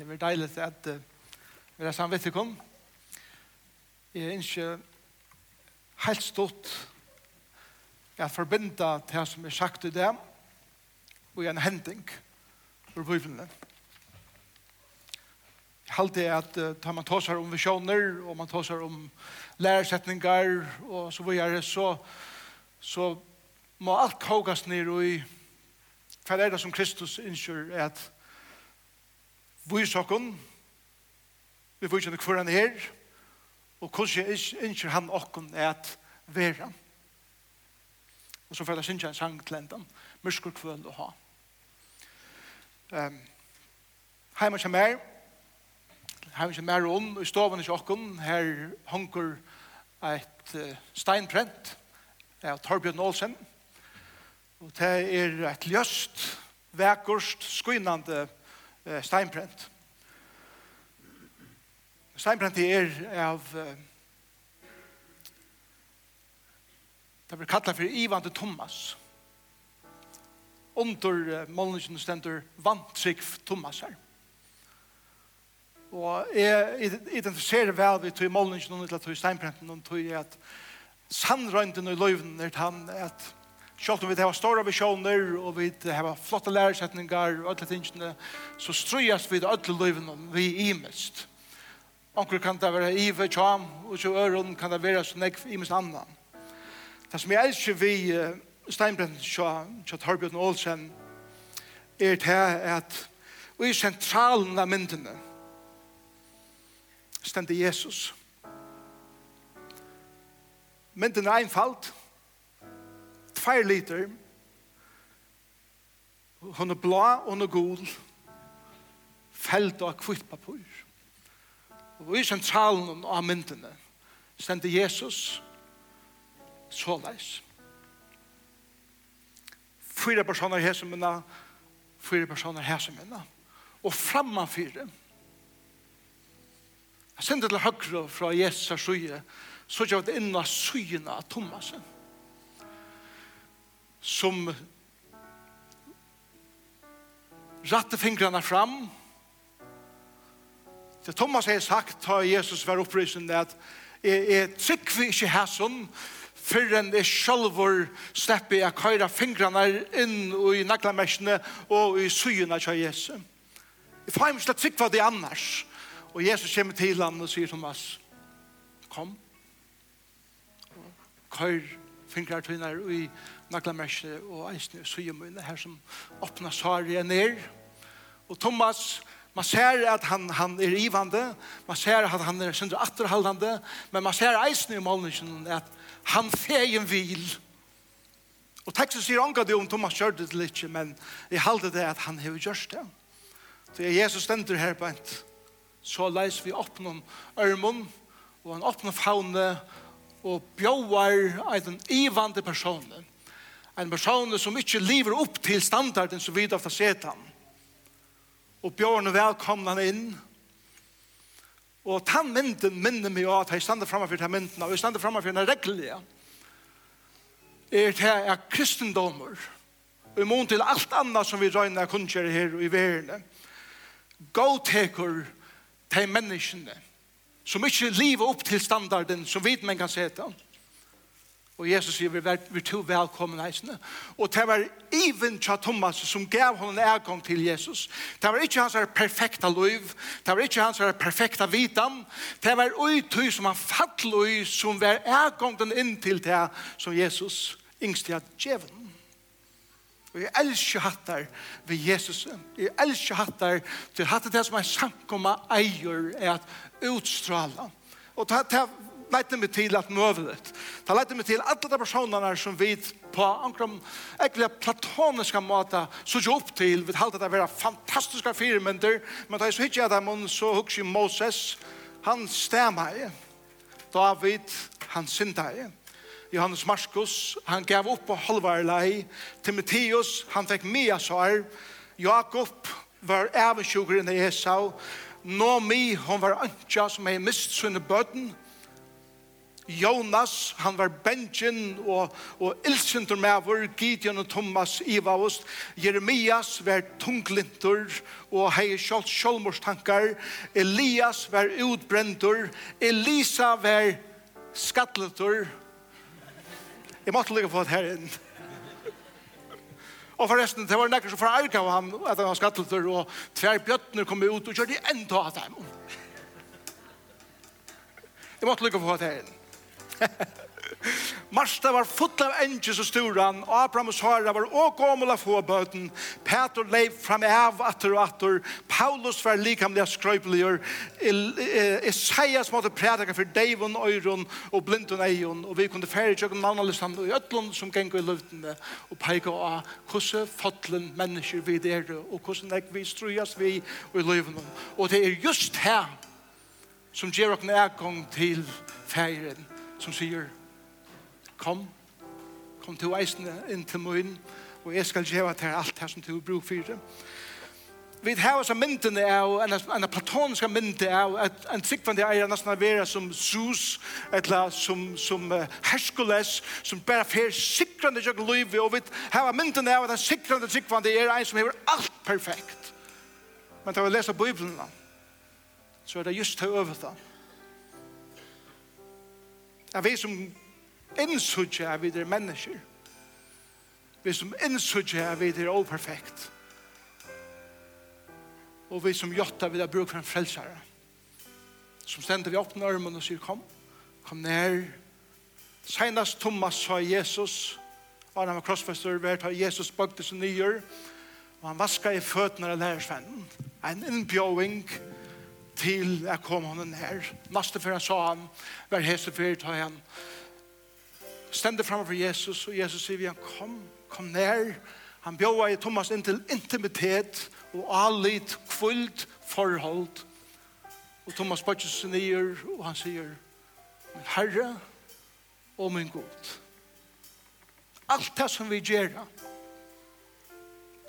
Det er deilig at uh, vi er sammen vidt kom. Jeg er ikke helt stått jeg forbinda til det som er sagt i det og en hending for bøyblene. Jeg halte at uh, tar man tåsar om visjoner og man tåsar om lærersetningar og så videre så, så må alt kågast ned og i hva er det som Kristus innskjør at vis vi får ikke hvor han er, og hvordan ikke han okken er at være. Og så får jeg synge en sang til enden, mørsker kvøl å ha. Um, heima ikke mer, heima ikke mer om, i stoven i okken, her hunker et uh, steinprent av Torbjørn Olsen, og det er et ljøst, vekkurst, skynande eh, steinbrent. Steinbrent er av eh, det blir kallat for Ivan til Thomas. Under eh, målningen stender vantrykk Thomas her. Og jeg identifiserer vel vi tog målningen og til tog steinbrenten og tog at sannrøynden og løyven er han at Sjalt om vi har stora visioner og vi har flotte lærersetninger og alle tingene, så strøyast vi det alle løyven om vi imest. Onker kan det være ive, tjam, og så øren kan det være så nekv imest annan. Det som jeg elsker vi uh, Steinbrenn tja, tja Torbjørn Olsen er til at vi er sentralen av myndene stendte Jesus. Myndene er einfalt, 2 liter. Hon er blå og hon er gul. Felt og kvitt papur. Og i sentralen av myndene stendte Jesus såleis. Fyra personer her som minna, fyra personer her som minna. Og framman fyra. Jeg sendte til høyre fra Jesus' suje, så gjør det inna søyene av Thomasen som ratte fingrarna fram. Det Thomas har sagt, har Jesus var upprisen, at jeg, jeg trykker ikke hæsson, fyrren er sjølvor slipper jeg køyre fingrarna inn i naglamessene og i syene kja Jesus. Jeg får ikke trykker det annars. Og Jesus kommer til ham og sier Thomas, kom, køyre fingrar tøyner i naglamerse og eisne sygemøyne her som åpna saria ned. Og Thomas, man ser at han, han er ivande, man ser at han er sindra atterhaldande, men man ser eisne i målningen at han fegen vil. Og teksten sier anka det om Thomas gjør det litt, men jeg halde det at han hever gjørst det. Så Jesus stender her på ent, så leis vi åpner ørmon, og han åpner faune, og bjóar en ivande personen en person som ikke lever opp til standarden som vi da får sett han. Og Bjørn er velkomna inn. Og den mynden minner meg at jeg stander fremme for den mynden, og jeg stander fremme for den reglige, er det er kristendommer, og imot til alt annet som vi røyner kunnskjer her i verden, gåteker til menneskene, som ikke lever opp til standarden som vi men kan sette. Og Og Jesus sier, vi er to velkomne heisene. Og det var even tja Thomas som gav honom egon til Jesus. Det var ikke hans perfekta liv. Det var ikke hans perfekta vitan. Det var utøy som han fattlo i som var egongen inn til det som Jesus yngste at djevelen. Og jeg elsker hattar ved Jesus. Jeg elsker hattar til hattar det som er samkomma eier er at utstråla. Og det, det leidde meg til at møvelet. Det leidde meg til alle de personene som vi på ankram egentlig platoniske måter så jo opp til, vi halte det å være fantastiske firmenter. men da jeg så hittet jeg dem, så hukk Moses, han stemmer. David, han synder jeg. Johannes Markus, han gav opp på halvarlei. Timotheus, han fikk mye sår. Jakob var evensjukeren i Esau. Nomi, hon var antja som hei mist sunne bøtten. Jonas, han var benjen og, og ilsintur vår, Gideon og Thomas ivaust, Jeremias var tunglintur og hei sjálf sjálfmorstankar, Elias var utbrentur, Elisa var skattlintur. Jeg måtte lykke på det her inn. Og forresten, det var nekker som fra Arka av ham, at han var skattlintur, og tver bjøttner kom ut og kjørte enda av dem. Jeg måtte lukka på det her inn. Marsta var full av engels og sturan, Abraham og Sara var og gammel av fåbøten. Peter leiv fram av atter og atter. Paulus var likamlig av skrøypeligur. Isaias måtte prædika for Davon, Øyron og blindun Eion, og vi kunne fære tjøkken mannalistan og Øtlund som geng i luftene, og peika av hvordan fotlen mennesker vi er, og hvordan ek vi strujas vi i luftene. Og det er just her som gjør okken ekong til færen som sier, kom, kom til eisen inn til min, og jeg skal gjøre til alt her som du bruker for det. Vi har også myndene av, en, en platonisk mynde av, at en sikkvande eier nesten av være som Zeus, eller som, som uh, Hercules, som bare fer sikrande jøk løyve, og vi har myndene av at en sikrande sikkvande er en som hever alt perfekt. Men da vi leser Bibelen, så er det just til å øve at vi som innsutje er vi er mennesker, vi som innsutje er vi er operfekt, og vi som jotta vi har bruk for en frelsare, som stender vi opp med armen og sier, kom, kom ned. Senast Thomas sa Jesus, og han var krossfester, vi har Jesus bøkte sin nyer, og han vaska i føttene av lærersvennen. En innbjøving, og til jeg kom han her. Neste før han sa han, vær hese før ta han. Stende fremme for Jesus, og Jesus sier vi han, kom, kom nær. Han bjøva i Thomas inn til intimitet og allit kvult forhold. Og Thomas bøtjes seg nyer, og han sier, min Herre og min God. Alt det som vi gjør,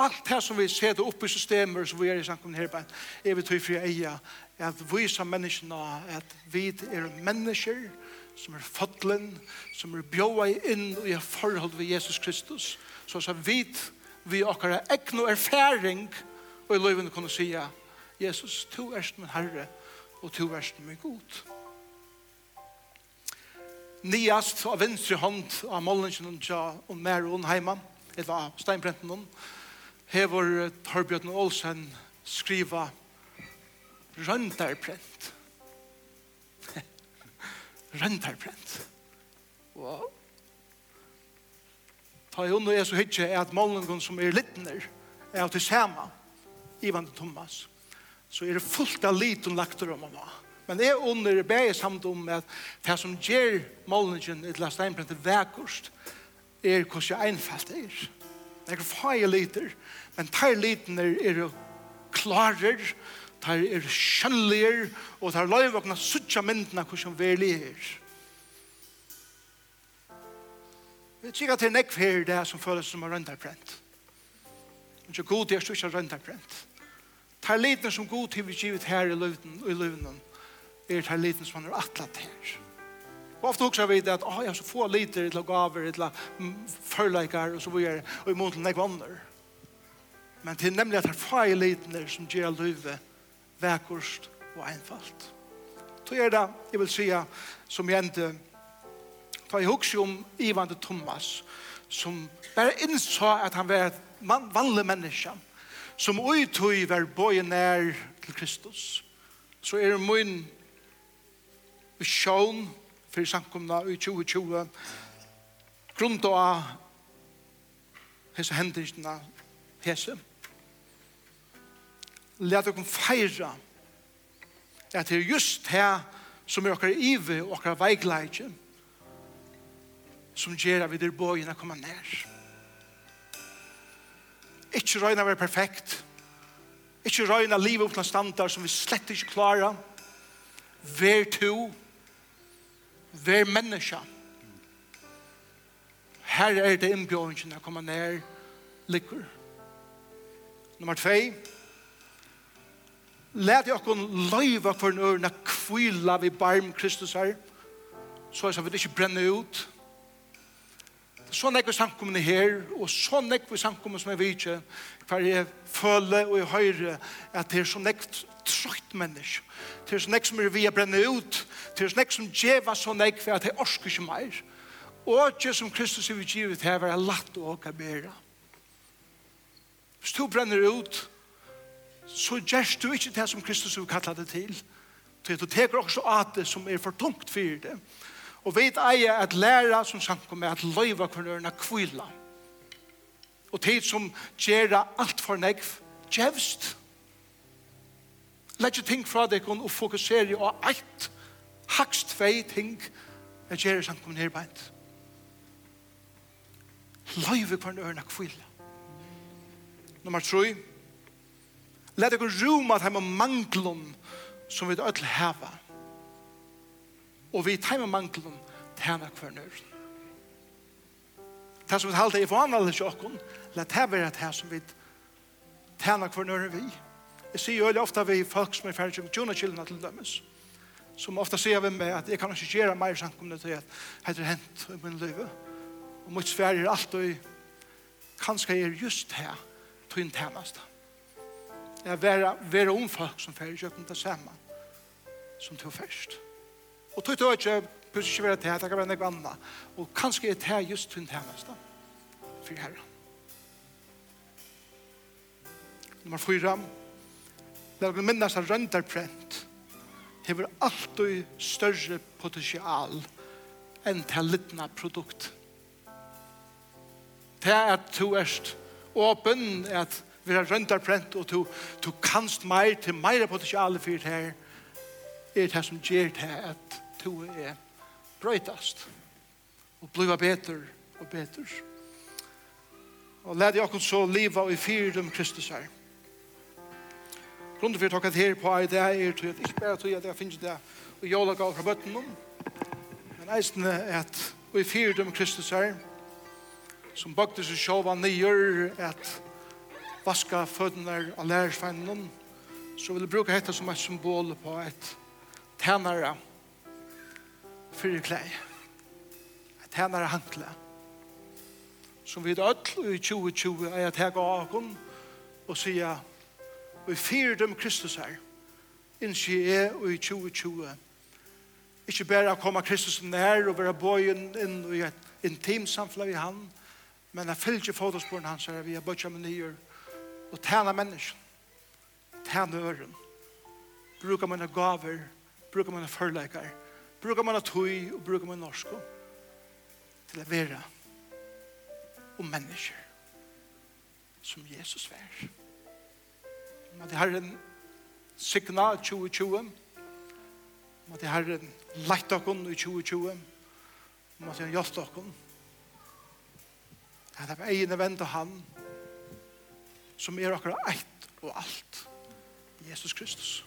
Allt det som vi ser upp i systemer som vi er i samkommet her, er vi tog fri eia at vi som menneskene, at vi er mennesker som er fadlen, som er bjøa inn i forhold ved Jesus Kristus, så som vi vi akkurat ikke noe erfaring og i løyven kunne si, Jesus, to er min Herre og to er min God. Niast av venstre hånd av målningen og mer og heimann, eller av steinbrenten hever Torbjørn Olsen skriva røndarprent. røndarprent. Wow. Ta i under Jesu hytje er at målningen som er littner er til sama Ivan og Thomas. Så er det fullt av liten lagt om henne. Men er under bæger samt om at det som gjør målningen i til steinprent er vekkost er hvordan jeg einfalt er. Det er fire liter, men ter liten er er klarer, ter er kjønnelige, og ter løyve åpne suttje myndene hvordan vi er. Vi tykker til nekv her det som føles som er røntarbrent. Men så god er ikke røntarbrent. Ter liten som god til vi givet her i løyden, er ter liten som han er atlat her. Og ofte husker vi det at, åh, jeg har så få liter til gaver, til førleikar og så videre, og i mån til andre. Men til nemlig at det er feil litner som gjør løyve, vekkurst og einfalt. Så er det, jeg vil sige, som jeg endte, da jeg husker om Ivan de Thomas, som bare innså at han var et man, vanlig menneske, som uttøy var bøye nær til Kristus. Så er det min sjån, for samkomna i 2020 grunn av hese hendelsene hese let dere feire at det er just her som er okkar ive og okkar veikleidje som gjør at vi der bøyene kommer nær. Ikke røyne være perfekt. Ikke røyne livet opp til standard som vi slett ikke klarer vær to Vær menneske. Her er det innbjørnsen å komme ned likker. Nummer 2. Læt jeg okken løyva for en ørne kvila vi barm Kristus her, så jeg vi ikke brenner ut. Sånn er ikke samkommende her, og sånn er ikke samkommende som jeg vet ikke, hver jeg føler og jeg hører at det er så nekt trøyt menneske. Det er nek som er vi er brenne ut. Det er nek som djeva så nek for at det orsker ikke mer. Og ikke som Kristus er vi givet her, er latt å åka bera. Hvis du brenner ut, så gjørs du ikke det som Kristus er kallet det til. Det du teker også at det som er for tungt for det. Og vet eier at læra som samkommer at løyva kvarnørene kvila. Og tid som gjør alt for negv, djevst. Legg ting fra deg og fokusere på eit, hakst vei ting, jeg gjør ikke han kommer ned beint. Løyve hver en kvile. Nummer 3. Let deg roma at heima manglum som vi ødel heva. Og vi heima manglum tjena hver en. Det som vi halte i forhandlet i sjokken, let det være det som vi tjena hver en ørne vi. Jeg sier jo veldig ofte vi folk som er ferdig med tjona kildene til dømes. Som ofte sier vi med at jeg kan ikke gjøre mer samkomne til at det er hent i min liv. Og mot svær er alt og kanskje er just her til en tjeneste. Jeg er være, være om folk som ferdig kjøkken til sammen som tog først. Og tog tog ikke plutselig ikke være til det kan være noe annet. Og kanskje er det just til en tjeneste for herren. Nummer fyra. Nummer fyra når vi minnes av rønderprent, hever alltid større potensial enn til littna produkt. Det er at du er åpen, at vi har rønderprent, og du, du kanst mer til mer potensial for det her, er det som gjør det at du er brøytast, og blir bedre og bedre. Og lær dere så livet i fyrdom Kristus her grunden for å takket her på i det er til at ikke bare til at jeg finner det og jævla gav fra bøtten om men eisen er at og i fire dem Kristus her som bakte seg sjåva nyer at vaska fødene av lærersveinen så vil jeg bruke dette som et symbol på et tænare fyrir klei et tænare hankle som vi ødel i 2020 er jeg tega av og sier vi i dem Kristus her, innskje jeg og i 2020. Ikke bare å komme Kristus nær og være bøyen inn i et intim samfunn i han, men jeg fylgjer fotosporen hans her, vi er bøtja med nyer, og tæna mennesken, tæna øren, bruka mine gaver, bruka man forleikar, bruka man tøy og bruka man norsko til å være om mennesker som Jesus vær. Måtte Herren signa 2020. Om Måtte Herren leit okon i 2020. Om Måtte han hjelpe okon. At det av egne vende han som er akkurat eit og alt. Jesus Kristus.